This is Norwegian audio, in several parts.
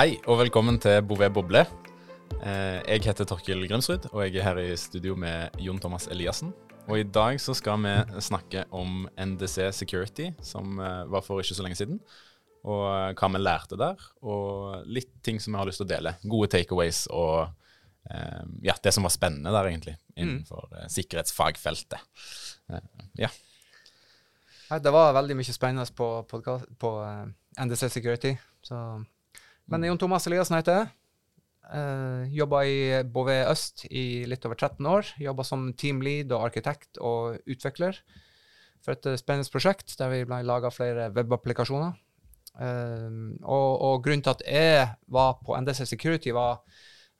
Hei og velkommen til Bouvet boble. Eh, Jeg heter Torkil Grimsrud, og jeg er her i studio med Jon Thomas Eliassen. Og I dag så skal vi snakke om NDC Security, som eh, var for ikke så lenge siden. Og hva vi lærte der, og litt ting som vi har lyst til å dele. Gode takeaways og eh, ja, det som var spennende der, egentlig, innenfor mm. sikkerhetsfagfeltet. Ja. Det var veldig mye spennende på, podcast, på NDC Security. Så. Men Jon Thomas Eliassen heter jeg. Uh, Jobba i Bouvet Øst i litt over 13 år. Jobba som teamlead og arkitekt og utvikler for et eh, spennende prosjekt der vi laga flere webapplikasjoner. Uh, og, og grunnen til at jeg var på NDC Security, var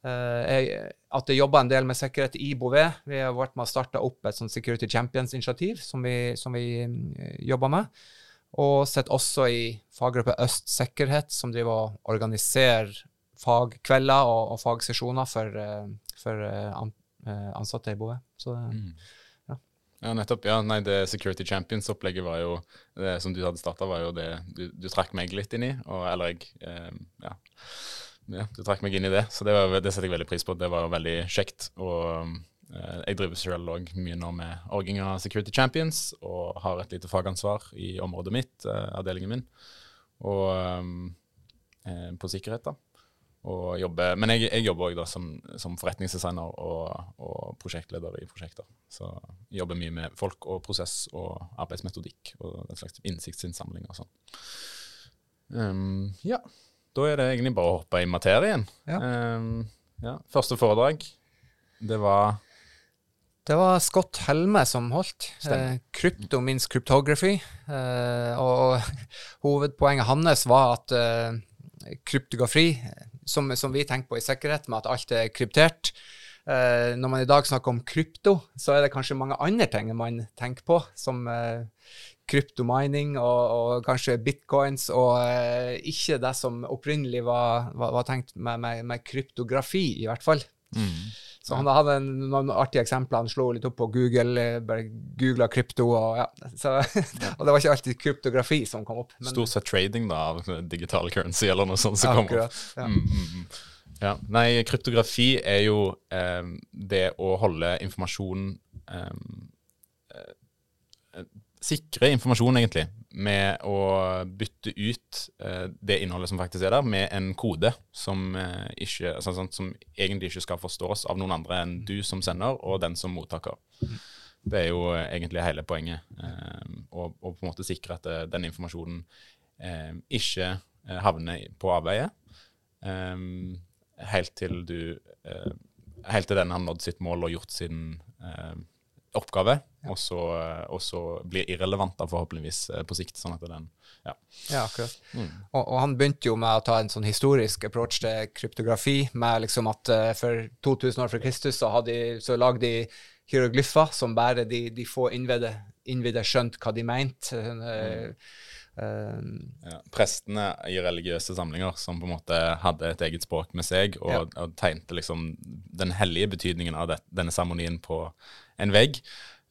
uh, jeg, at jeg jobba en del med sikkerhet i Bouvet. Vi har vært med å starte opp et sånt Security Champions-initiativ som vi, som vi eh, jobber med. Og sitter også i faggruppe Øst sikkerhet, som driver og organiserer fagkvelder og, og fagsesjoner for, eh, for eh, an, eh, ansatte i Bouvet. Så Mm. Ja, nettopp. Ja, nei, det Security Champions-opplegget var jo det som du hadde starta, var jo det du, du trakk meg litt inn i. Og, eller jeg eh, ja. ja. Du trakk meg inn i det, så det, var, det setter jeg veldig pris på. Det var veldig kjekt. Og jeg driver selv òg mye nå med Orginga Security Champions, og har et lite fagansvar i området mitt, eh, avdelingen min, og eh, på sikkerhet, da. Og jobber, men jeg, jeg jobber òg som, som forretningsdesigner og, og prosjektleder i prosjekter. Så jeg jobber mye med folk og prosess og arbeidsmetodikk og den slags innsiktsinnsamling og sånn. Um, ja, da er det egentlig bare å hoppe i materien. Ja. Um, ja. Første foredrag, det var Det var Scott Helme som holdt. Eh, krypto means cryptography. Eh, og hovedpoenget hans var at eh, kryptografi, som, som vi tenker på i sikkerhet, med at alt er kryptert eh, Når man i dag snakker om krypto, så er det kanskje mange andre ting man tenker på, som eh, kryptomining og, og kanskje bitcoins, og eh, ikke det som opprinnelig var, var, var tenkt med, med, med kryptografi, i hvert fall. Så han hadde en, noen artige eksempler. Han slo litt opp på Google, eh, bare googla krypto, og, ja. så, og det var ikke alltid kryptografi som kom opp. men- stort sett trading da, av digital currency eller noe sånt som kom opp. Akkurat, ja. Mm, mm, mm. Ja. Nei, kryptografi er jo eh, det å holde informasjon eh, Sikre informasjon, egentlig, med å bytte ut eh, det innholdet som faktisk er der, med en kode som, eh, ikke, altså, sånn, som egentlig ikke skal forstås av noen andre enn du som sender, og den som mottaker. Det er jo eh, egentlig hele poenget. Eh, å, på en måte sikre at eh, den informasjonen ikke havner på avveie. Helt til du Helt til den har nådd sitt mål og gjort sin oppgave, så, eh, og så blir irrelevant da, forhåpentligvis eh, på sikt. sånn at den, ja. Ja, akkurat. Mm. Og, og han begynte jo med å ta en sånn historisk approach til kryptografi, med liksom at uh, for 2000 år før Kristus så, de, så lagde de hieroglyfer som bare de, de få innvidde, innvidde skjønte hva de mente. Mm. eh, Ja, prestene i religiøse samlinger som på en måte hadde et eget språk med seg, og, Ja. og tegnte liksom den hellige betydningen av det, denne seremonien på en vegg.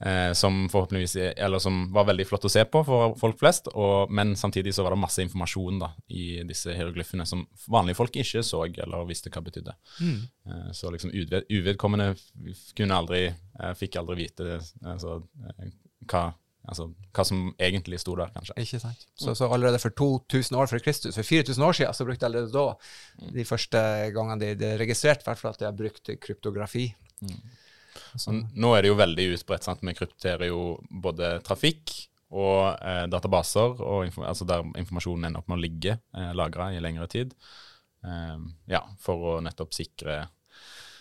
Eh, som forhåpentligvis Eller som var veldig flott å se på for folk flest, og, men samtidig så var det masse informasjon da i disse hieroglyfene som vanlige folk ikke så eller visste hva betydde. Eh, så liksom uved, uvedkommende kunne aldri eh, Fikk aldri vite det, altså, eh, hva, altså, hva som egentlig sto der, kanskje. ikke sant? Så, så allerede for 2000 år før Kristus, for 4000 år siden, så brukte allerede da de første gangene de, de registrerte, i hvert fall at de har brukt kryptografi. Så nå er det jo veldig utbredt. sant? Vi krypterer jo både trafikk og eh, databaser, og altså der informasjonen ender opp med å ligge eh, lagra i lengre tid. Eh, ja, for å nettopp sikre,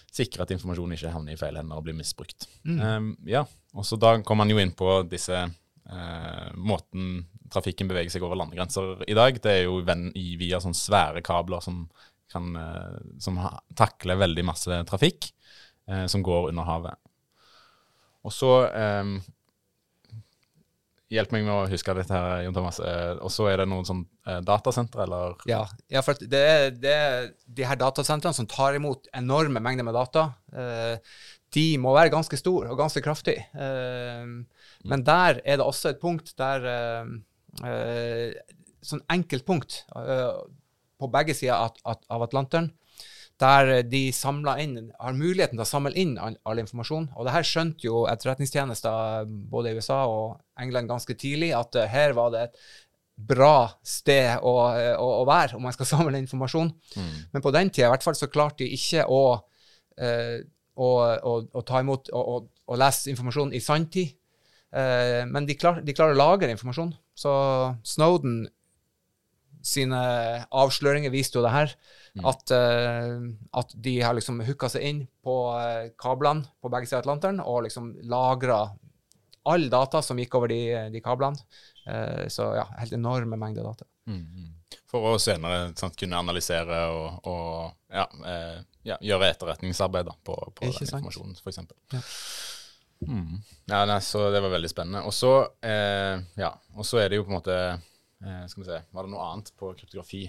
sikre at informasjonen ikke havner i feil hender og blir misbrukt. Eh, ja, og så Da kom man jo inn på disse eh, måten trafikken beveger seg over landegrenser i dag. Det er jo via sånne svære kabler som, kan, eh, som takler veldig masse trafikk eh, som går under havet. Og så eh, Hjelp meg med å huske dette, her, Jon Thomas. Eh, og så er det noen sånn eh, datasentre, eller Ja, ja for det er, det er de her datasentrene som tar imot enorme mengder med data. Eh, de må være ganske store og ganske kraftige. Eh, Men der er det også et punkt der Sånn enkelt punkt. eh, på begge sider av, av Atlanteren, der de inn, har muligheten til å samle inn all, all informasjon. Og det her skjønte jo etterretningstjenester både i USA og England ganske tidlig, at uh, her var det et bra sted å, å, å, være om man skal samle informasjon. Mm. Men på den tida i hvert fall så klarte de ikke å, uh, å, å ta imot og, lese informasjon i sanntid. Uh, men de, klar, de, klarer å lagre informasjon. Så Snowden sine avsløringer viste jo det her. Mm. At, uh, at, de har liksom hooka seg inn på uh, kablene på begge sider av Atlanteren og liksom lagra all data som gikk over de, de kablene. Uh, så ja, helt enorme mengder data. Mm. For å senere sant, kunne analysere og, og ja, ja, gjøre etterretningsarbeid på, på den informasjonen, f.eks. Ja. Mm. Ja, nei, så det var veldig spennende. Og så ja, er det jo på en måte Skal vi se, var det noe annet på kryptografi?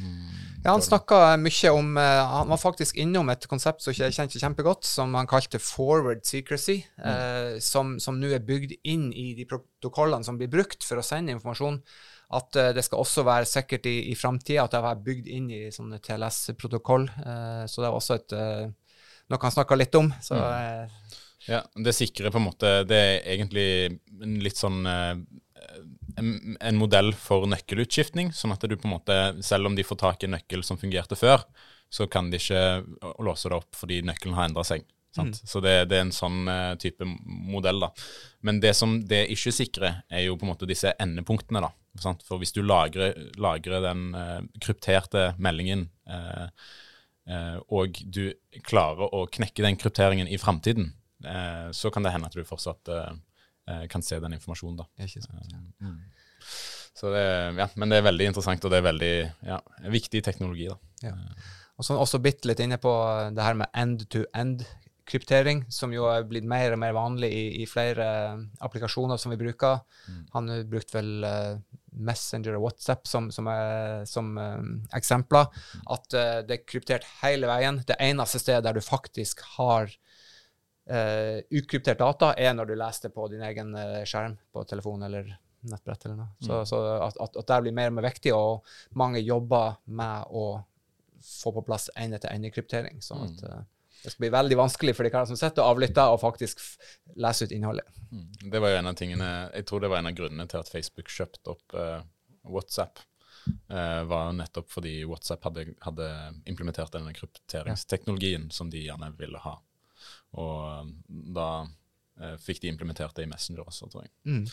Mm. Ja, Han snakka mye om uh, Han var faktisk innom et konsept som jeg kjente kjempegodt, som han kalte forward secrecy, mm. uh, som, som nå er bygd inn i de protokollene som blir brukt for å sende informasjon. At eh, det skal også være sikkert i, i framtida at det er bygd inn i sånne TLS-protokoll. så det var også et, noe han snakka litt om. Så, mm. ja, Det sikrer på en måte Det er egentlig en litt sånn en, en, modell for nøkkelutskiftning, sånn at du på en måte, selv om de får tak i en nøkkel som fungerte før, så kan de ikke låse det opp fordi nøkkelen har endra seg. Mm. Så det, det, er en sånn uh, type modell. da. Men det som det ikke sikrer, er jo på en måte disse endepunktene. da. Sant? For hvis du lagrer, lagrer den uh, krypterte meldingen, uh, og du klarer å knekke den krypteringen i framtiden, så kan det hende at du fortsatt Eh, kan se den informasjonen. da. Ikke sant, ja. Eh, mm. Så det, ja, men det er veldig interessant, og det er veldig ja, viktig teknologi. da. Ja. Og så også bitte litt inne på det her med end-to-end-kryptering, som jo er blitt mer og mer vanlig i, i flere applikasjoner som vi bruker. Mm. Han har brukt vel Messenger og WhatsApp som, som, er, som um, eksempler. Mm. At uh, det er kryptert hele veien. Det eneste stedet der du faktisk har Uh, ukryptert data er når du leser det på din egen uh, skjerm på telefon eller nettbrett. eller noe. Så, mm. så at, at, at, det blir mer og mer viktig, og mange jobber med å få på plass ende-til-ende-kryptering. sånn at uh, det skal bli veldig vanskelig for de karene som sitter og avlytter, og faktisk lese ut innholdet. Mm. Det var jo en av tingene, Jeg tror det var en av grunnene til at Facebook kjøpte opp WhatsApp. var nettopp fordi WhatsApp hadde, hadde implementert denne krypteringsteknologien som de gjerne ville ha. Og um, da eh, fikk de implementert det i Messenger også, tror jeg. Mm.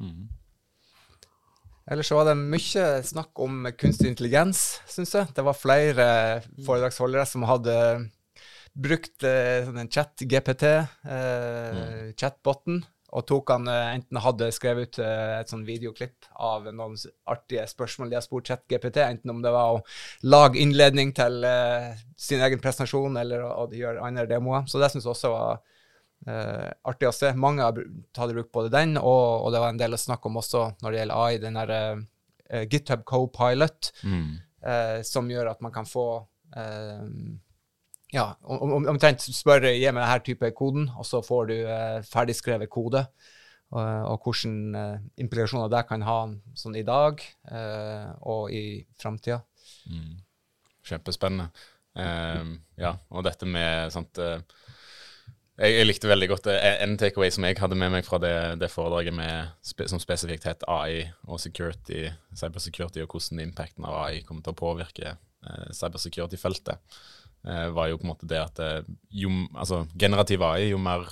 Mm. Ellers så var det mye snakk om kunstig intelligens, syns jeg. Det var flere foredragsholdere som hadde brukt eh, sånn en chat-GPT, eh, mm. chatboten, og tok han eh, enten hadde skrevet ut eh, et sånn videoklipp av noen artige spørsmål de har spurt ChatGPT, enten om det var å lage innledning til uh, sin egen presentasjon eller å, å gjøre andre demoer. Så det syns jeg også var uh, artig å se. Mange har tatt i bruk både den, og, og, det var en del å snakke om også når det gjelder AI, den der uh, GitHub Co-pilot, mm. som gjør at man kan få ja, omtrent om, spørre gi meg denne type koden, og så får du eh, ferdigskrevet kode. Og, og hvilke eh, implikasjoner det kan ha sånn i dag eh, og i framtida. Mm. Kjempespennende. Eh, ja, og dette med sant eh, jeg, jeg, likte veldig godt. Eh, en takeaway som jeg hadde med meg fra det, det foredraget med, som spesifikt het AI og security, cybersecurity, og hvordan impacten av AI kommer til å påvirke cybersecurity-feltet eh, var jo på en måte det at eh, jo, altså, generativ AI, jo mer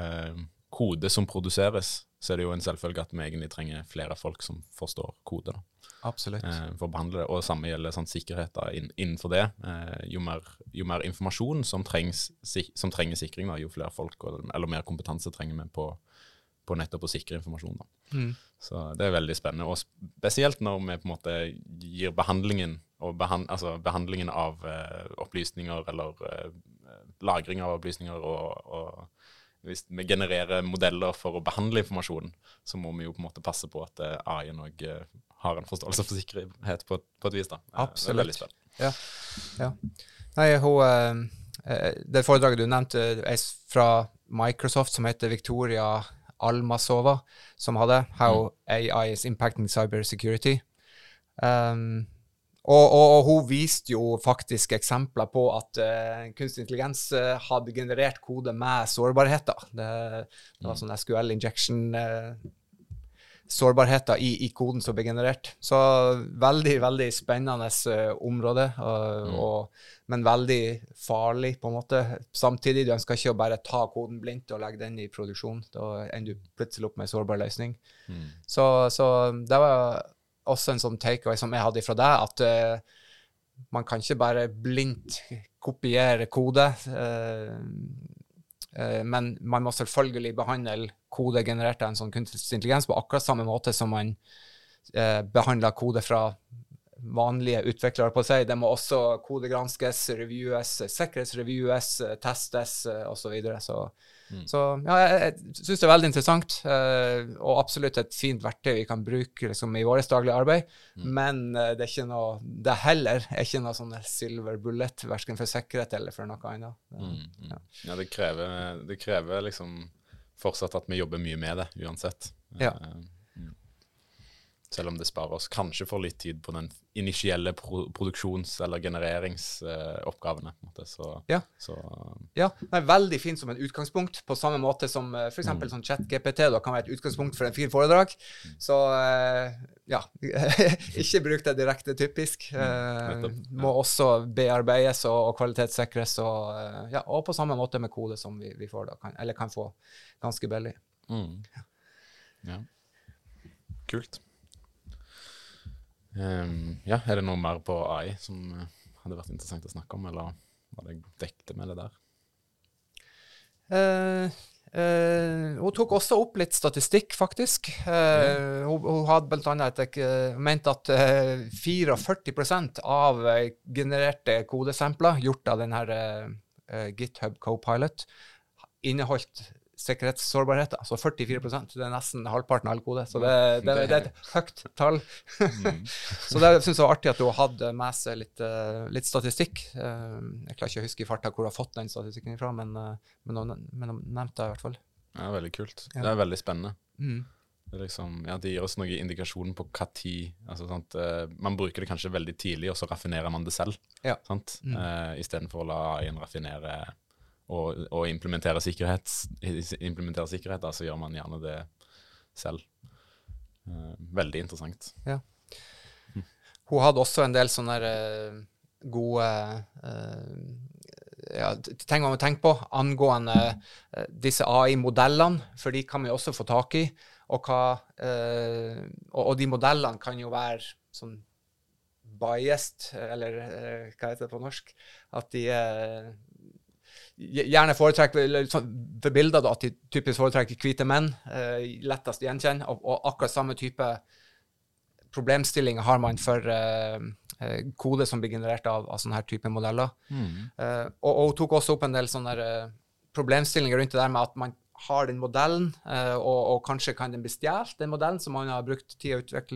eh, kode som produseres, så er det jo en selvfølge at vi egentlig trenger flere folk som forstår kode. da. Absolutt. Eh, for å behandle det. Og samme gjelder sånn, sikkerhet da, inn, innenfor det. Eh, jo, mer, jo, mer, informasjon som, trengs, si, som trenger sikring, da, jo flere folk og, eller mer kompetanse trenger vi på, på nettopp å sikre informasjon. Da. Mm. Så det er veldig spennende. Og spesielt når vi på en måte gir behandlingen og behand, altså behandlingen av uh, opplysninger eller uh, lagring av opplysninger og, og, hvis vi genererer modeller for å behandle informasjon, så må vi jo på en måte passe på at uh, AI-en òg har en forståelse for sikkerhet på, på et vis. da. Absolutt. Ja. ja. Nei, hun, det foredraget du nevnte, er fra Microsoft, som heter Victoria Almasova, som hadde 'How mm. AI is Impacting Cyber Security'. Um, og, og, og hun viste jo faktisk eksempler på at uh, kunstig intelligens uh, hadde generert kode med sårbarheter. Det, det var sånn SQL injection uh, sårbarheter i, i, koden som ble generert. Så veldig, veldig spennende område, mm. og, men veldig farlig, på en måte. Samtidig, du ønsker ikke å bare ta koden blindt og legge den i produksjon. Da ender du plutselig opp med en sårbar løsning. Mm. Så, så det var også en sånn takeaway som jeg hadde fra deg, at uh, man kan ikke bare blindt kopiere kode. Uh, men man må selvfølgelig behandle kode generert av en sånn kunstig intelligens på akkurat samme måte som man behandler kode fra vanlige utviklere på seg. Det må også kodegranskes, reviewes, sikkerhetsreviewes, testes osv. Så, videre. så Mm. Så ja, jeg, jeg syns det er veldig interessant, uh, og absolutt et fint verktøy vi kan bruke liksom, i vårt daglige arbeid. Mm. Men uh, det er ikke noe, det heller er ikke noe sånn silver bullet, verken for sikkerhet eller for noe annet. Mm, mm. Ja. ja, det krever, det krever liksom fortsatt at vi jobber mye med det, uansett. Ja. Uh, selv om det sparer oss kanskje for litt tid på den initielle pro produksjons- eller genereringsoppgavene. Eh, så, ja. Så, ja. det er veldig fint som en utgangspunkt, på samme måte som uh, f.eks. Mm. sånn ChatGPT da, kan være et utgangspunkt for en fin foredrag. Mm. Så eh, ja, ikke bruk det direkte typisk. Eh, må også bearbeides og, og kvalitetssikres, og, uh, ja, og på samme måte med kode som vi, vi får da, kan, eller kan få ganske billig. Mm. Ja. Kult. Um, ja, er det noe mer på AI som uh, hadde vært interessant å snakke om, eller var det dekket med det der? Uh, uh, hun tok også opp litt statistikk, faktisk. Mm. Hun, hun, hadde blant annet ment at 44 av genererte kodesampler gjort av denne GitHub Copilot inneholdt sikkerhetssårbarheter. altså 44 Det er nesten halvparten av all kode. Så det, det, det er et høyt tall. Mm. så det syns jeg var artig at hun hadde med seg litt, uh, litt, statistikk. Uh, jeg klarer ikke å huske i farta hvor hun har fått den statistikken ifra, men, uh, men, hun, nevnte det i hvert fall. Ja, veldig kult. Det er veldig spennende. Mm. Liksom, ja, det, gir oss noen indikasjon på hva tid altså, sant, Man bruker det kanskje veldig tidlig, og så raffinerer man det selv. Ja. Sant? Mm. Uh, Istedenfor å la en raffinere og, og implementere, sikkerhet, implementere sikkerhet, da, så gjør man gjerne det selv. Uh, veldig interessant. Ja. Hun hadde også en del sånne uh, gode uh, ja, ting man må tenke på angående disse AI-modellene, for de kan vi også få tak i. Og, hva, og de modellene kan jo være sånn biased, eller hva heter det på norsk? At de er gjerne foretrekker for bilder da, at de typisk foretrekker hvite menn. Eh, lettest gjenkjenne. Og, og, akkurat samme type problemstillinger har man for eh, eh, kode som blir generert av, av sånne her type modeller. Mm. Eh, og, og, hun tok også opp en del sånne eh, problemstillinger rundt det der med at man har den modellen, eh, og, og, kanskje kan den bli stjålet, den modellen som man har brukt tid og,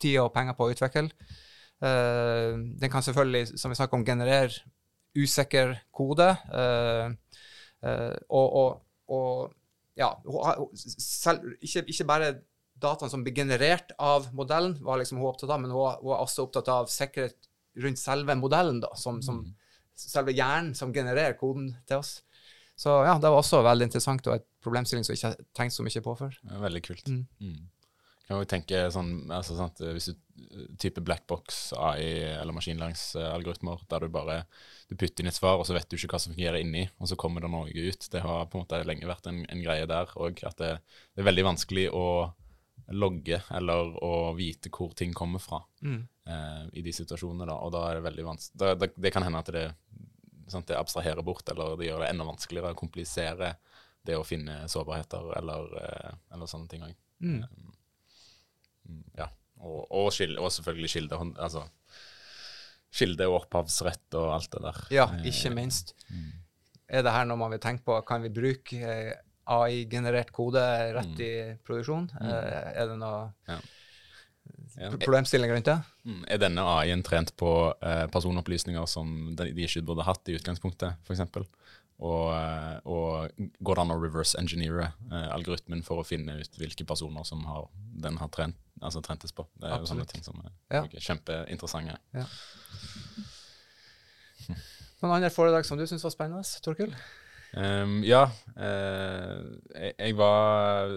tid og penger på å utvikle. den kan selvfølgelig, som vi snakker om, generere usikker kode. Uh, uh, og, og, og, ja, selv, ikke, ikke, bare dataene som blir generert av modellen, var liksom hun opptatt av, men hun, hun var også opptatt av sikkerhet rundt selve modellen, da, som, som mm. selve hjernen som genererer koden til oss. Så ja, det var også veldig interessant og et problemstilling som jeg ikke har tenkt så mye på før. Ja, veldig kult. Mm. Mm. Kan jo tenke sånn, altså, sant, Hvis du type blackbox AI eller maskinlæringsalgoritmer, der du bare du putter inn et svar, og så vet du ikke hva som fungerer inni, og så kommer det noe ut. Det har på en måte lenge vært en, en greie der òg, at det, det, er veldig vanskelig å logge eller å vite hvor ting kommer fra mm. eh, i de situasjonene. Da. Og da er det veldig vanskelig det, det, kan hende at det, sant, det abstraherer bort, eller det gjør det enda vanskeligere å komplisere det å finne sårbarheter eller, eh, eller sånne ting òg. Mm. Um, ja. Og, og, skilde, og selvfølgelig kilde. Altså, kilde og opphavsrett og alt det der. Ja, ikke eh, minst. Mm. Er det her noe man vil tenke på? Kan vi bruke eh, AI-generert kode rett mm. i produksjon? Mm. Eh, er det noe ja. problemstillinger rundt det? Mm. Er denne AI-en trent på personopplysninger som de, ikke burde hatt i utgangspunktet, f.eks.? Og, og går det an å reverse engineere eh, algoritmen for å finne ut hvilke personer som har, den har trent altså, trentes på. Det er jo sånne ting som er Ja. kjempeinteressante. Ja. Noen andre foredrag som du syns var spennende, Torkil? Um, ja. Uh, jeg, jeg var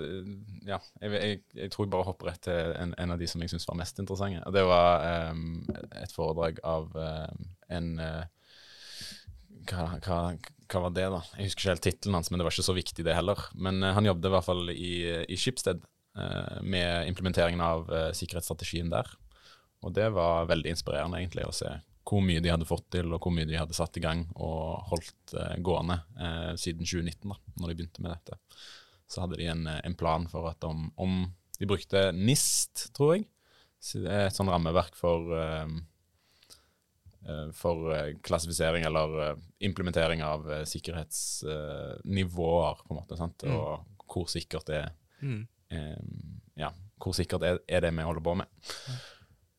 Ja, jeg, jeg, jeg tror jeg bare hopper rett til en, en av de som jeg syns var mest interessante. Det var um, et foredrag av um, en eh, hva, hva, hva var det, da? Jeg husker ikke helt tittelen hans, men det var ikke så viktig, det heller. Men eh, han jobbet i hvert fall i, i Schibsted eh, med implementeringen av eh, sikkerhetsstrategien der. Og det var veldig inspirerende, egentlig, å se hvor mye de hadde fått til, og hvor mye de hadde satt i gang og holdt eh, gående eh, siden 2019, da når de begynte med dette. Så hadde de en, eh, en plan for at om, om De brukte NIST, tror jeg, et sånn rammeverk for eh, eh, for eh, klassifisering eller eh, implementering av eh, sikkerhetsnivåer, på en måte. sant? Mm. Og hvor sikkert det er Mm. eh, Ja, hvor sikkert er, det vi holder på med.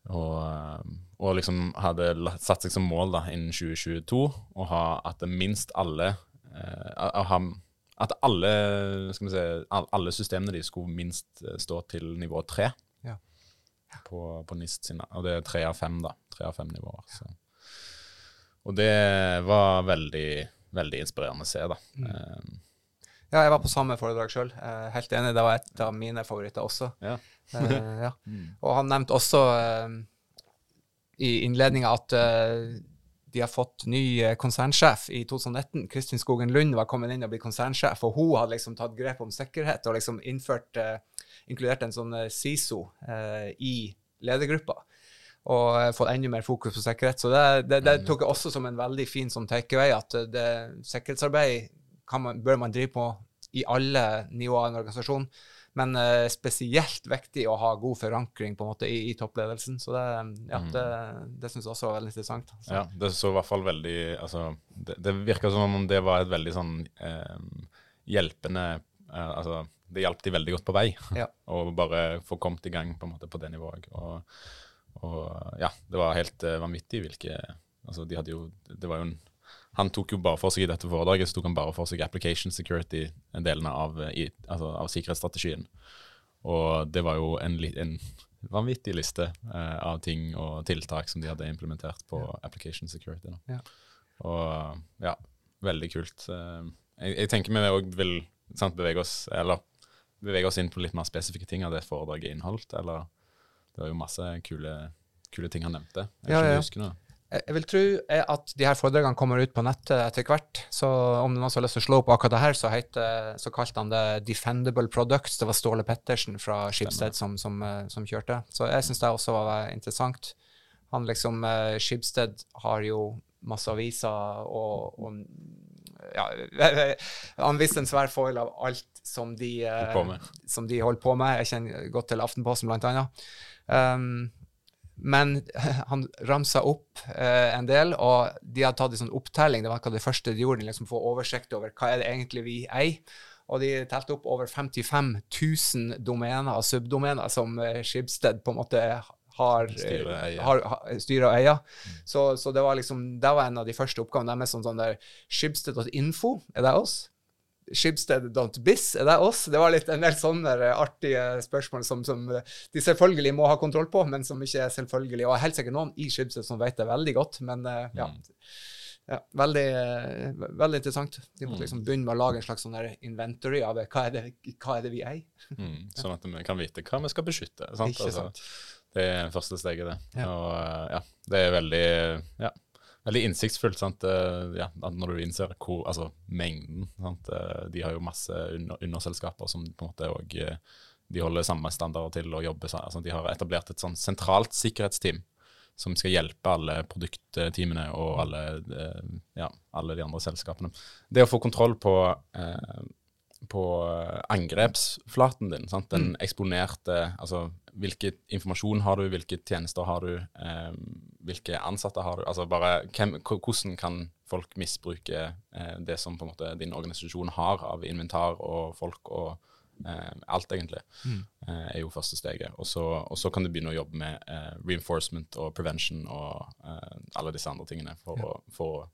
Og, eh, og liksom hadde satt seg som mål da, innen 2022 å ha at minst alle eh, ha, At alle skal vi si, alle systemene de skulle minst eh, stå til nivå tre Ja. på, på NIST sine. Og det er tre av fem, da. Tre av fem nivåer. Så. Og det var veldig, veldig inspirerende å se, da. Eh, Ja, jeg var på samme foredrag sjøl. helt enig, det var et av mine favoritter også. ja. Eh, ja. Og han nevnte også eh, i innledninga at eh, de har fått ny eh, konsernsjef i 2019. Kristin Skogen Lund var kommet inn og blitt konsernsjef, og hun hadde liksom tatt grep om sikkerhet og liksom innført, eh, inkludert en sånn SISO i ledergruppa. Og fått enda mer fokus på sikkerhet. Så det, det, det tok jeg også som en veldig fin sånn takeaway, at det, sikkerhetsarbeid kan man, bør man drive på i alle nivåer i en organisasjon. Men uh, spesielt viktig å ha god forankring på en måte i, i toppledelsen. Så det, ja, det, det syns jeg også var veldig interessant. Så, Ja, det så i hvert fall veldig altså, Det, det virka som om det var et veldig sånn eh, hjelpende eh, Altså, det hjalp de veldig godt på vei. Ja. Å bare få kommet i gang på en måte på det nivået. Og, og ja, det var helt eh, vanvittig hvilke Altså, de hadde jo Det var jo en han tok jo bare for seg i dette foredraget så tok han bare for seg application security-delene av, eh, altså av sikkerhetsstrategien. Og det var jo en, en vanvittig liste eh, av ting og tiltak som de hadde implementert på application security. Ja. Og ja, veldig kult. Eh, Jeg, jeg tenker vi òg vil sant, bevege oss eller bevege oss inn på litt mer spesifikke ting av det foredraget inneholdt. Eller det var jo masse kule, kule ting han nevnte. Jeg Ja, ja, jeg, vil tro eh, at de her foredragene kommer ut på nettet etter hvert. Så om noen har lyst til å slå opp akkurat det her, så, heter, så kalte han det Defendable Products. Det var Ståle Pettersen fra Skipsted som, som, eh, som kjørte. Så jeg syns det også var interessant. Han liksom Skipsted har jo masse aviser og, og ja, Han visste en svær foil av alt som de, eh, Holdt som de holder på med. Jeg kjenner godt til Aftenposten, blant annet. Um, men han ramsa opp eh, en del, og de hadde tatt en sånn opptelling. Det var hva det første de gjorde, liksom få oversikt over hva er det egentlig vi eier. Og de telte opp over 55 000 domener og subdomener som eh, Schibsted på en måte har eh, har- har- styrer og eier. Så, så det var liksom, det var en av de første oppgavene deres. Sånn, sånn der Schibsted.info, er det oss? Schibsted.biz, er det oss? Det var litt en del sånne der artige spørsmål som, som de selvfølgelig må ha kontroll på, men som ikke er selvfølgelig. Og helt sikkert noen i Schibsted som vet det veldig godt, men eh, ja. ja veldig, eh, veldig interessant. De måtte liksom begynne med å lage en slags sånn inventory av hva er, det, hva er det vi eier. Mm, sånn at vi kan vite hva vi skal beskytte. Sant? Ikke Altså, sant? det er første steget, det. Ja. Og eh, ja, det er veldig, ja, veldig innsiktsfullt. Sant? Eh, Ja, når du innser hvor, altså, mengden sant? Eh, De har jo masse under, underselskaper som på en måte òg de holder samme standarder til å jobbe. Altså, de har etablert et sånn sentralt sikkerhetsteam som skal hjelpe alle produktteamene og alle, eh, ja, alle de andre selskapene. Det å få kontroll på eh, på angrepsflaten din. Sant? Den eksponerte Altså hvilken informasjon har du, hvilke tjenester har du, eh, hvilke ansatte har du? Altså bare hvem, hvordan kan folk misbruke eh, det som på en måte din organisasjon har av inventar og folk og eh, alt, egentlig, eh, er jo første steget. Og så, og så kan du begynne å jobbe med eh, reinforcement og prevention og eh, alle disse andre tingene for, å, for å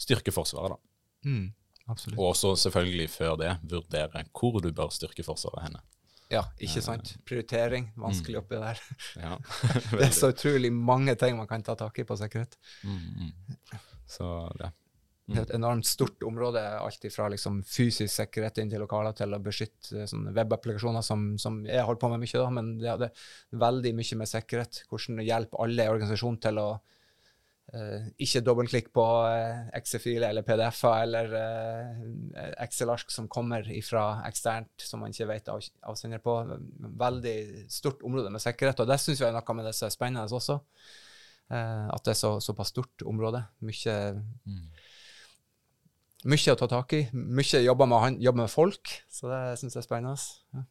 styrke Forsvaret. da. Mm, absolutt. Og også selvfølgelig før det vurdere hvor du bør styrke Forsvaret henne. Ja, ikke sant? Prioritering. Vanskelig oppi der. Ja, Det er så utrolig mange ting man kan ta tak i på sikkerhet. Mm, mm. Så det. Det er et enormt stort område, alt fra liksom fysisk sikkerhet inn til lokaler til å beskytte sånne webapplikasjoner, som, som jeg holder på med mye, da, men det, det er veldig mye med sikkerhet. Hvordan hjelpe alle i organisasjonen til å eh, ikke dobbeltklikk på uh, Excel-filer eller PDF-er eller uh, Excel-ark som kommer fra eksternt, som man ikke vet av, avsender på. Veldig stort område med sikkerhet, og det syns jeg er noe med det som er spennende også. Eh, at det er så, såpass stort område. Mye Mm. mye å ta tak i. Mye jobber med, jobber med folk, så det syns jeg er spennende. Ja.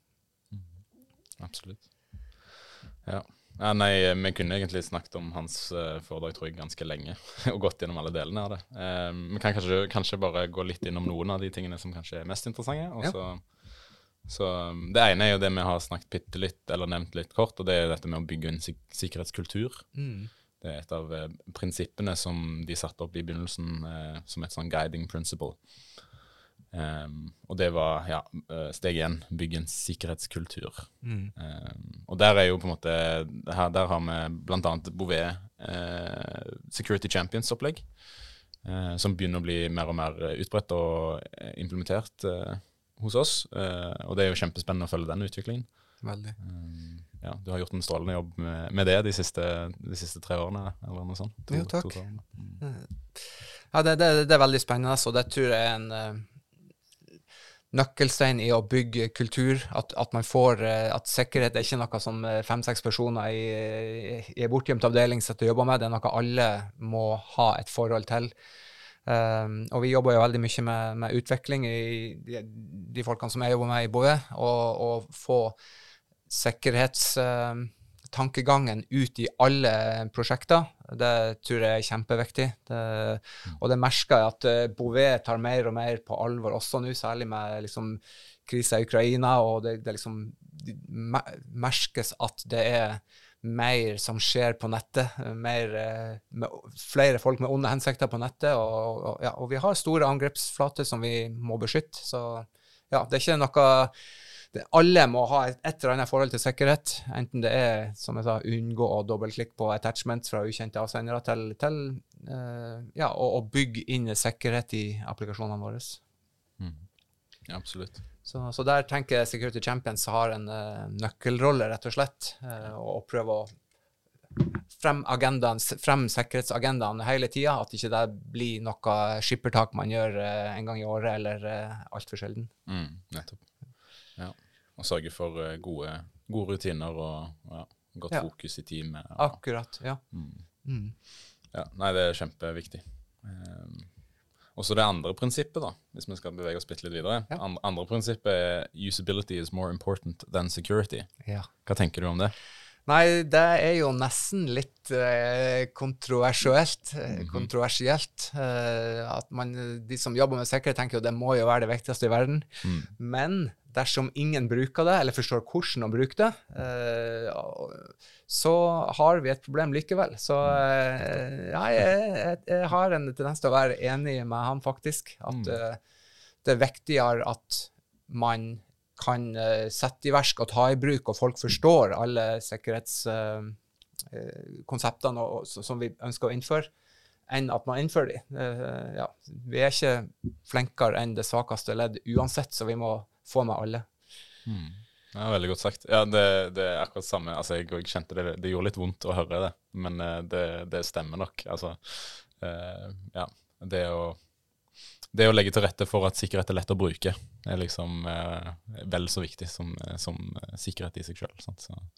Absolutt. Ja. Ja. Nei, vi kunne egentlig snakket om hans uh, foredrag tror jeg, ganske lenge, og gått gjennom alle delene av det. Eh, Vi kan kanskje, kanskje bare gå litt innom noen av de tingene som kanskje er mest interessante. og Ja. så... Så um, Det ene er jo det vi har snakket bitte litt, eller nevnt litt kort, og det er dette med å bygge en sik sikkerhetskultur. Mm. Det er et av uh, prinsippene som de satte opp i begynnelsen uh, som et sånn guiding principle. Um, og det var ja, eh, steg én, bygge en sikkerhetskultur. Mm. Um, og der er jo på en måte her, Der har vi bl.a. Bouvet uh, Security Champions-opplegg. uh, som begynner å bli mer og mer eh, utbredt og eh, implementert uh, hos oss. Eh, og det er jo kjempespennende å følge den utviklingen. Veldig. Um, ja, du har gjort en strålende jobb med, med det de siste, de siste tre årene, eller noe sånt. Jo, takk. Mm. Ja, det, det, det er veldig spennende, og det tror jeg er en eh, nøkkelstein i å bygge kultur. At, at man får eh, At sikkerhet er ikke noe som eh, fem-seks personer i, i en bortgjemt avdeling sitter og jobber med, det er noe alle må ha et forhold til. Um, og vi jobber jo veldig mye med, med utvikling i de, de folkene som jeg jobber med i BOE, og, og få sikkerhetstankegangen ut i alle prosjekter. Det tror jeg er kjempeviktig. Det, og det merker jeg at uh, Bouvet tar mer og mer på alvor også nå, særlig med liksom, krisa i Ukraina. og det, det liksom det merkes at det er mer som skjer på nettet. Mer, eh, med, flere folk med onde hensikter på nettet. Og, og, ja, og vi har store angrepsflater som vi må beskytte. Så ja, det er ikke noe det, Alle må ha et, et eller annet forhold til sikkerhet. Enten det er som jeg sa, unngå å dobbeltklikke på attachments fra ukjente avsendere, til, til uh, ja, å, å bygge inn sikkerhet i applikasjonene våre. Mm. Ja, absolutt. Så, så der tenker jeg Security Champions har en uh, nøkkelrolle, rett og slett. uh, og, og prøve å frem, agendaen, frem sikkerhetsagendaen hele tida. At ikke det blir noe skippertak man gjør eh, en gang i året, eller uh, altfor sjelden. Mm, nettopp. Ja. Og sørge for eh, gode, gode rutiner og ja, godt Ja. fokus i teamet. og- Akkurat. Ja. Mm. Mm. Ja, nei, det er kjempeviktig. Um, og så det andre prinsippet, da, hvis vi skal bevege oss bitte litt videre. Ja. An- andre prinsippet er usability is more important than security. ja. Hva tenker du om det? Nei, det er jo nesten litt eh, kontroversielt. eh, Mhm. Kontroversielt. eh, at man, de som jobber med sikkerhet, tenker jo det må jo være det viktigste i verden. Mm. Men dersom ingen bruker det, eller forstår hvordan å bruke det, eh, så har vi et problem likevel. Så eh, ja, jeg, jeg, jeg har en tendens til å være enig med han, faktisk. At Mm. det er viktigere at man kan eh, sette i verk og ta i bruk, og folk forstår alle sikkerhetskonseptene som vi ønsker å innføre, enn at man innfører de. Eh, ja, vi er ikke flinkere enn det svakeste ledd uansett, så vi må få med alle. Mm. Ja, Veldig godt sagt. Ja, det, det er akkurat samme. Altså, jeg, jeg kjente det, det gjorde litt vondt å høre det, men eh, det, det stemmer nok. Altså, eh, ja, det å, det å legge til rette for at sikkerhet er lett å bruke, er liksom eh, vel så viktig som, eh, som eh, sikkerhet i seg sjøl.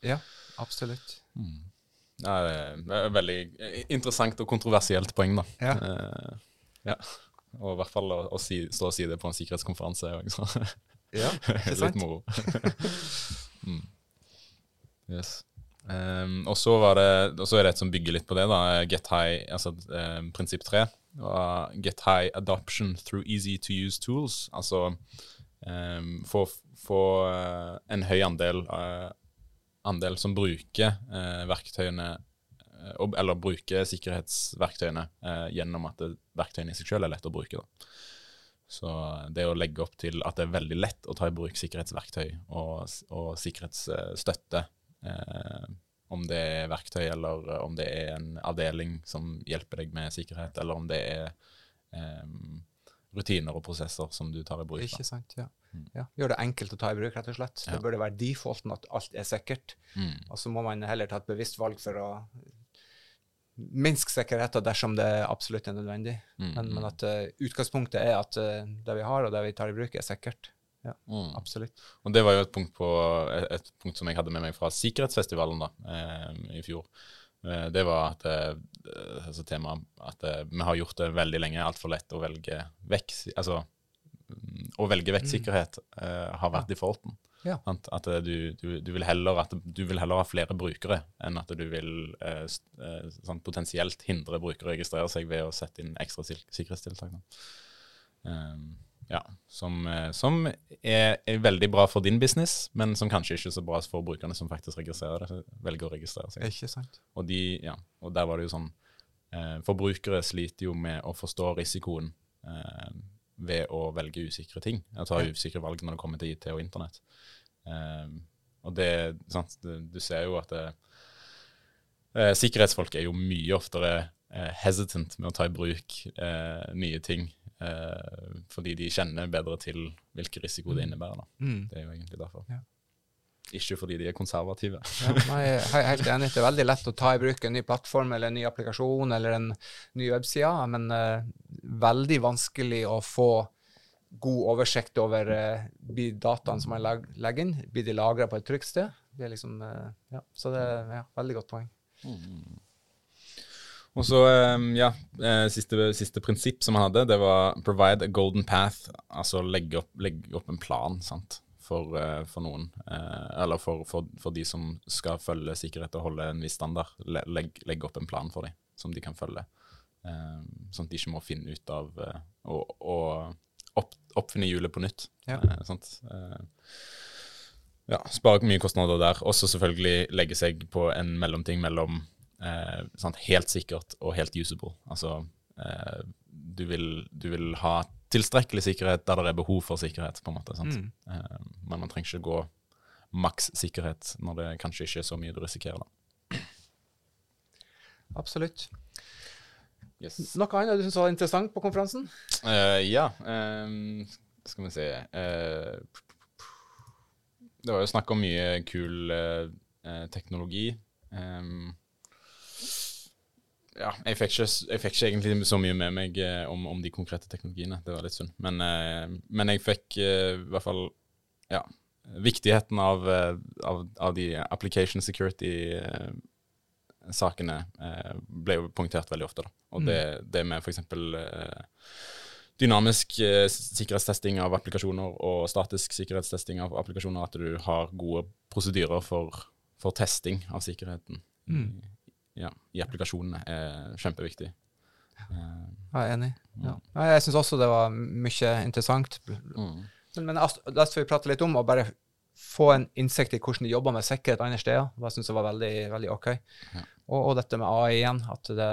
Ja, absolutt. mm. ja, det er veldig interessant og kontroversielt poeng, da. Ja. Eh, ja. Og i hvert fall å, å si, stå og si det på en sikkerhetskonferanse er jo Ja, Litt moro. mm. Yes. Um, og så er det et som bygger litt på det, da. Get high, altså um, prinsipp tre. Get high adoption through easy to use tools. Altså um, få, få uh, en høy andel, uh, andel som bruker uh, verktøyene eller bruker sikkerhetsverktøyene gjennom at det, verktøyene i seg selv er lett å bruke. da. Så det å legge opp til at det er veldig lett å ta i bruk sikkerhetsverktøy og, og sikkerhetsstøtte, eh, om det er verktøy eller om det er en avdeling som hjelper deg med sikkerhet, eller om det er eh, rutiner og prosesser som du tar i bruk. Ikke sant, ja. ja. Gjør det enkelt å ta i bruk, rett og slett. Det bør burde være defaulten at alt er sikkert. Mm. Og så må man heller ta et bevisst valg for å minske sikkerheten dersom det absolutt er nødvendig. Mm. Men, men at uh, utgangspunktet er at uh, det vi har, og det vi tar i bruk, er sikkert. Mm. Absolutt. Og det var jo et punkt, på, et, et punkt som jeg hadde med meg fra sikkerhetsfestivalen da, eh, i fjor. Eh, det var at eh, altså temaet at eh, vi har gjort det veldig lenge altfor lett å velge vekk Altså mm, å velge vekk Mm. sikkerhet har vært defaulten. Ja. At, At du, du, du, vil heller, at du vil heller ha flere brukere enn at du vil sånn, potensielt hindre brukere å registrere seg ved å sette inn ekstra sikkerhetstiltak. Da. Um, ja, som, eh, som er, er veldig bra for din business, men som kanskje ikke er så bra for brukerne som faktisk registrerer det, velger å registrere seg. Ikke sant? Og, de, ja, og der var det jo sånn eh, Forbrukere sliter jo med å forstå risikoen eh, ved å velge usikre ting. Å ta usikre valg når det kommer til IT og internett. Eh, og det, sant, det, du ser jo at det, eh, sikkerhetsfolk er jo mye oftere eh, hesitant med å ta i bruk eh, nye ting. Eh, fordi de kjenner bedre til hvilken risiko det innebærer. Da. Mm. Det er jo egentlig derfor. Ja. Ikke fordi de er konservative. Ja, nei, jeg er helt enig. Det er veldig lett å ta i bruk en ny plattform eller en ny applikasjon eller en ny webside, men uh, veldig vanskelig å få god oversikt over uh, dataene som man leg legger inn, blir de lagra på et trygt sted. Det liksom, uh, ja, så det er ja, veldig godt poeng. Og så, eh, ja, eh, siste, siste prinsipp som han hadde, det var 'provide a golden path'. Altså legge opp, legge opp en plan sant, for, eh, for noen. Eh, eller for, for, for de som skal følge sikkerhet og holde en viss standard. Le- Legg, legge opp en plan for dem som de kan følge. Eh, sånn at de ikke må finne ut av å å opp, oppfinne hjulet på nytt. Ja. Sant? Ja, spare mye kostnader der. Også selvfølgelig legge seg på en mellomting mellom sant, helt sikkert og helt usable. Altså eh, du, vil, du vil ha tilstrekkelig sikkerhet der det er behov for sikkerhet, på en måte. Mm. Eh, men man trenger ikke gå maks sikkerhet når det kanskje ikke er så mye du risikerer. da. Absolutt. Yes. Noe annet du syns var interessant på konferansen? Uh, ja, Um, skal vi se uh, Det var jo snakk om mye kul eh, eh, teknologi. Ehm, ja, jeg fikk, ikke, jeg fikk ikke egentlig så mye med meg eh, om, om de konkrete teknologiene. Det var litt synd. Men, eh, men jeg fikk eh, i hvert fall ja, viktigheten av, av, av de application security-sakene ble jo punktert veldig ofte. da. Og det, det med f.eks. Dynamisk sikkerhetstesting av applikasjoner og statisk sikkerhetstesting av applikasjoner, at du har gode prosedyrer for, for testing av sikkerheten Mm. Ja, i applikasjonene, er kjempeviktig. Ja, Jeg er enig. Ja. Ja, Jeg syns også det var mye interessant. mm. Men, det skal vi prate litt om, å bare få en innsikt i hvordan de jobber med sikkerhet andre steder. Det syns jeg var veldig, veldig OK. Ja. Og, og dette med AI igjen, at det,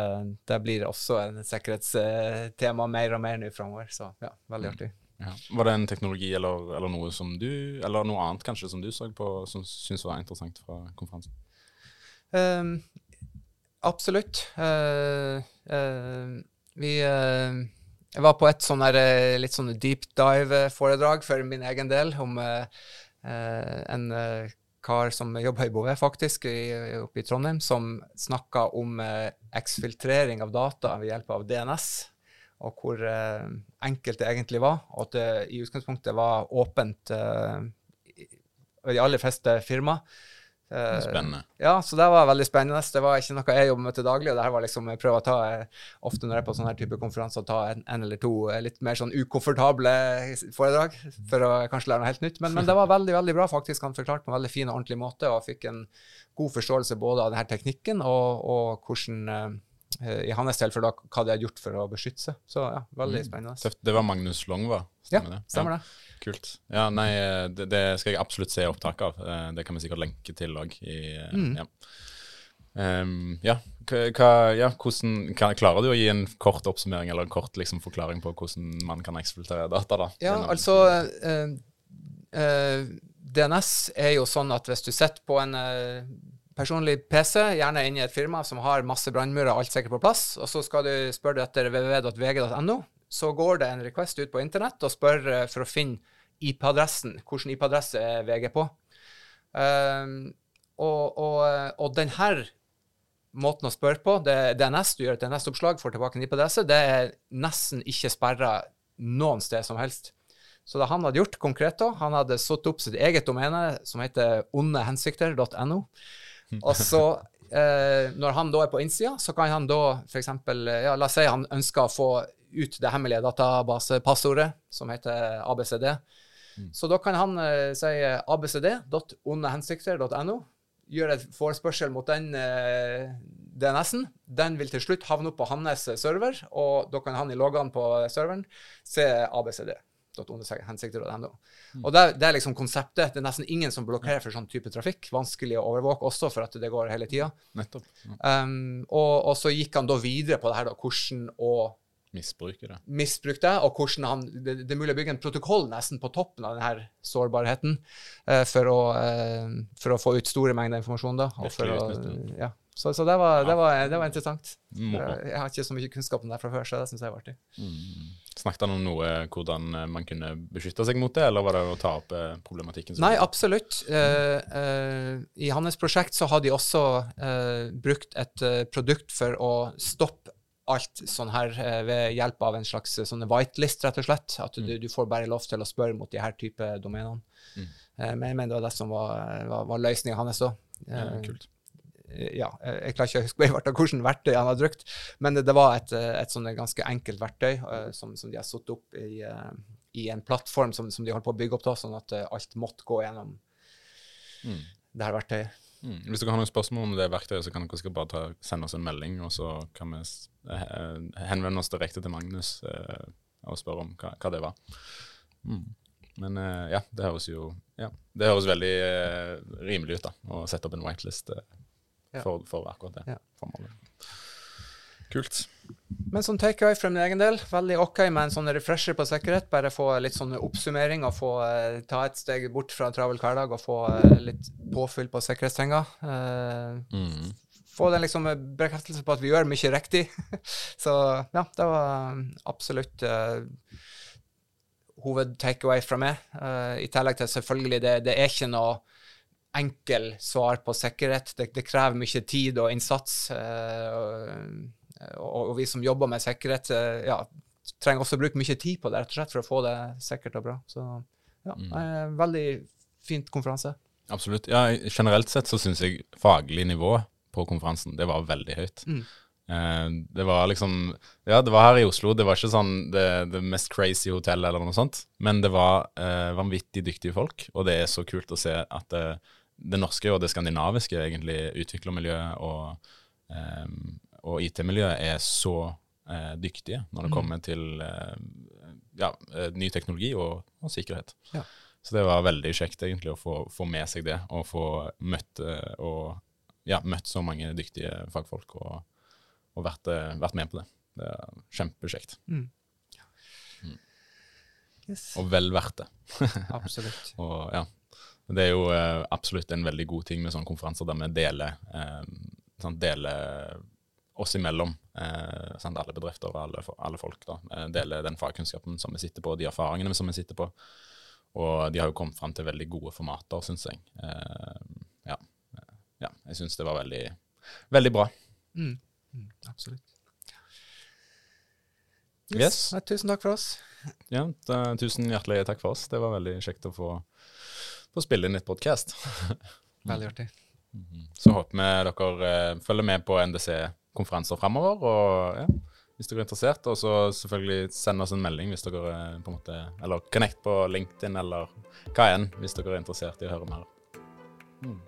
det blir også en sikkerhetstema mer og mer nå framover. Så ja, veldig artig. Ja. Var det en teknologi eller, eller noe som du, eller noe annet kanskje som du så på som syntes var interessant fra konferansen? Ehm, absolutt. Uh, uh, vi uh, Jeg var på et sånn litt sånn deep dive-foredrag for min egen del om en kar som jobber i Bouvet, faktisk, i, oppe i Trondheim, som snakka om eksfiltrering av data ved hjelp av DNS. Og hvor enkelt det egentlig var, og at det i utgangspunktet var åpent i de aller fleste firmaer. Eh, Spennende. ja, så det var veldig spennende. Det var ikke noe jeg jobber med til daglig. og det her var liksom, Jeg prøver å ta, eh, ofte når jeg er på sånne her type konferanser, ta en, en eller to eh, litt mer sånn ukomfortable foredrag for å kanskje lære noe helt nytt. Men, men det var veldig veldig bra, faktisk. Han forklarte på en veldig fin og ordentlig måte, og fikk en god forståelse både av denne teknikken og, og hvordan i hans tilfelle da, hva de har gjort for å beskytte seg. Så ja, veldig spennende. Tøft. Det var Magnus Longva, Ja, stemmer det? stemmer det. Kult. Ja, nei, det, det skal jeg absolutt se opptak av. Eh, Det kan vi sikkert lenke til òg. Mm. Ja. Um, ja. Ja, hvordan kan, Klarer du å gi en kort oppsummering eller en kort liksom, forklaring på hvordan man kan eksploitere data? da? Ja, Gjennom- altså Uh, uh, DNS er jo sånn at hvis du sitter på en eh, personlig PC, gjerne inne i et firma som har masse brannmurer og alt sikkert på plass, og så skal du spørre etter www.vg.no, så går det en request ut på internett og spør eh, for å finne IP-adressen. Hvilken IP-adresse er VG på? Um, og, og, og denne måten å spørre på, det DNS, du gjør et DNS-oppslag, får tilbake en IP-adresse, det er nesten ikke sperra noen sted som helst. Så det han hadde gjort konkret da, han hadde satt opp sitt eget domene som heter ondehensikter.no. Og så, eh, når han da er på innsida, så kan han da f.eks. Ja, la oss si han ønsker å få ut det hemmelige databasepassordet, som heter ABCD. Så da kan han eh, si abcd.ondehensikter.no, gjøre et forespørsel mot den eh, DNS-en. Den vil til slutt havne opp på hans server, og da kan han i loggene på serveren se abcd. Hensikter.no. Og det, det er liksom konseptet. Det er nesten ingen som blokkerer for sånn type trafikk. Vanskelig å overvåke også, for at det går hele tida. Um, og, og så gikk han da videre på det her, da, hvordan å Misbruke det. misbruke det, og hvordan han Det, det er mulig å bygge en protokoll nesten på toppen av denne sårbarheten uh, for, å, uh, for å få ut store mengder informasjon. da. For å, ja. Så, så det, var, det, var, det var interessant. Jeg har ikke så mye kunnskap om det fra før, så det syns jeg var artig. Mm. Snakket han om noe hvordan man kunne beskytte seg mot det, eller var det å ta opp eh, problematikken? Nei, absolutt. Eh, eh, I hans prosjekt så har de også eh, brukt et produkt for å stoppe alt sånn her ved hjelp av en slags sånn whitelist, rett og slett. At du, du får bare lov til å spørre mot de her type domenene. Mm. Eh, men jeg mener det var det som var, var, var løsninga hans òg. Ja, kult. Ja, jeg klarer ikke å huske hvilket verktøy han har brukt, men det, var et, et sånn ganske enkelt verktøy eh, som, som de har satt opp i, eh, i en plattform som, som de holdt på å bygge opp, da, sånn at eh, alt måtte gå gjennom Mm. det her verktøyet. Mm. Hvis dere har noen spørsmål om det verktøyet, så kan dere bare ta, sende oss en melding, og så kan vi henvende oss direkte til Magnus eh, og spørre om hva, hva det var. Mm. Men eh, ja, det høres jo ja, det høres veldig eh, rimelig ut da, å sette opp en whitelist eh. For, for akkurat det Ja. formålet. Kult. Men sånn takeaway for min egen del, veldig OK med en sånn refresher på sikkerhet. Bare få litt sånn oppsummering og få eh, ta et steg bort fra en travel hverdag og få eh, litt påfyll på sikkerhetstrenga. Eh, Mm. få den liksom eh, bekreftelse på at vi gjør mye riktig. Så ja, det var um, absolutt uh, hoved-takeaway fra meg. Eh, I tillegg til selvfølgelig, det, det er ikke noe enkel svar på sikkerhet. Det, det krever mye tid og innsats. eh, og, og, vi som jobber med sikkerhet, eh, ja, trenger også å bruke mye tid på det rett og slett for å få det sikkert og bra. Så ja, Mm. eh, veldig fint konferanse. Absolutt. Ja, generelt sett så syns jeg faglig nivå på konferansen, det var veldig høyt. Mm. Eh, det var liksom Ja, det var her i Oslo. Det var ikke sånn det, det mest crazy hotellet eller noe sånt, men det var eh, vanvittig dyktige folk, og det er så kult å se at det, det norske og det skandinaviske egentlig utviklermiljøet og, eh, og IT-miljøet er så eh, dyktige når det Mm. kommer til eh, ja, eh, ny teknologi og, og sikkerhet. Ja. Så det var veldig kjekt egentlig å få, få med seg det, og få møtt, og, ja, møtt så mange dyktige fagfolk og, og vært, vært med på det. Det er kjempekjekt, Yes. og vel verdt det. Absolutt. Og ja, det er jo eh, absolutt en veldig god ting med sånne konferanser der vi deler, eh, sant, deler oss imellom, eh, sant, alle bedrifter og alle, alle folk, da, eh, deler den fagkunnskapen som vi sitter på, de erfaringene som vi sitter på. Og de har jo kommet fram til veldig gode formater, syns jeg. Eh, ja. ja, jeg syns det var veldig, veldig bra. Mm. Mm, absolutt. Yes. Nei, tusen takk for oss. Ja, da, tusen hjertelig takk for oss. Det var veldig kjekt å få, få spille inn litt podkast. Veldig artig. Så håper vi dere eh, følger med på NDC-konferanser framover. Og ja, hvis dere er interessert, og så selvfølgelig send oss en melding hvis dere eh, på en måte Eller connect på LinkedIn eller hva enn, hvis dere er interessert i å høre mer. Mm.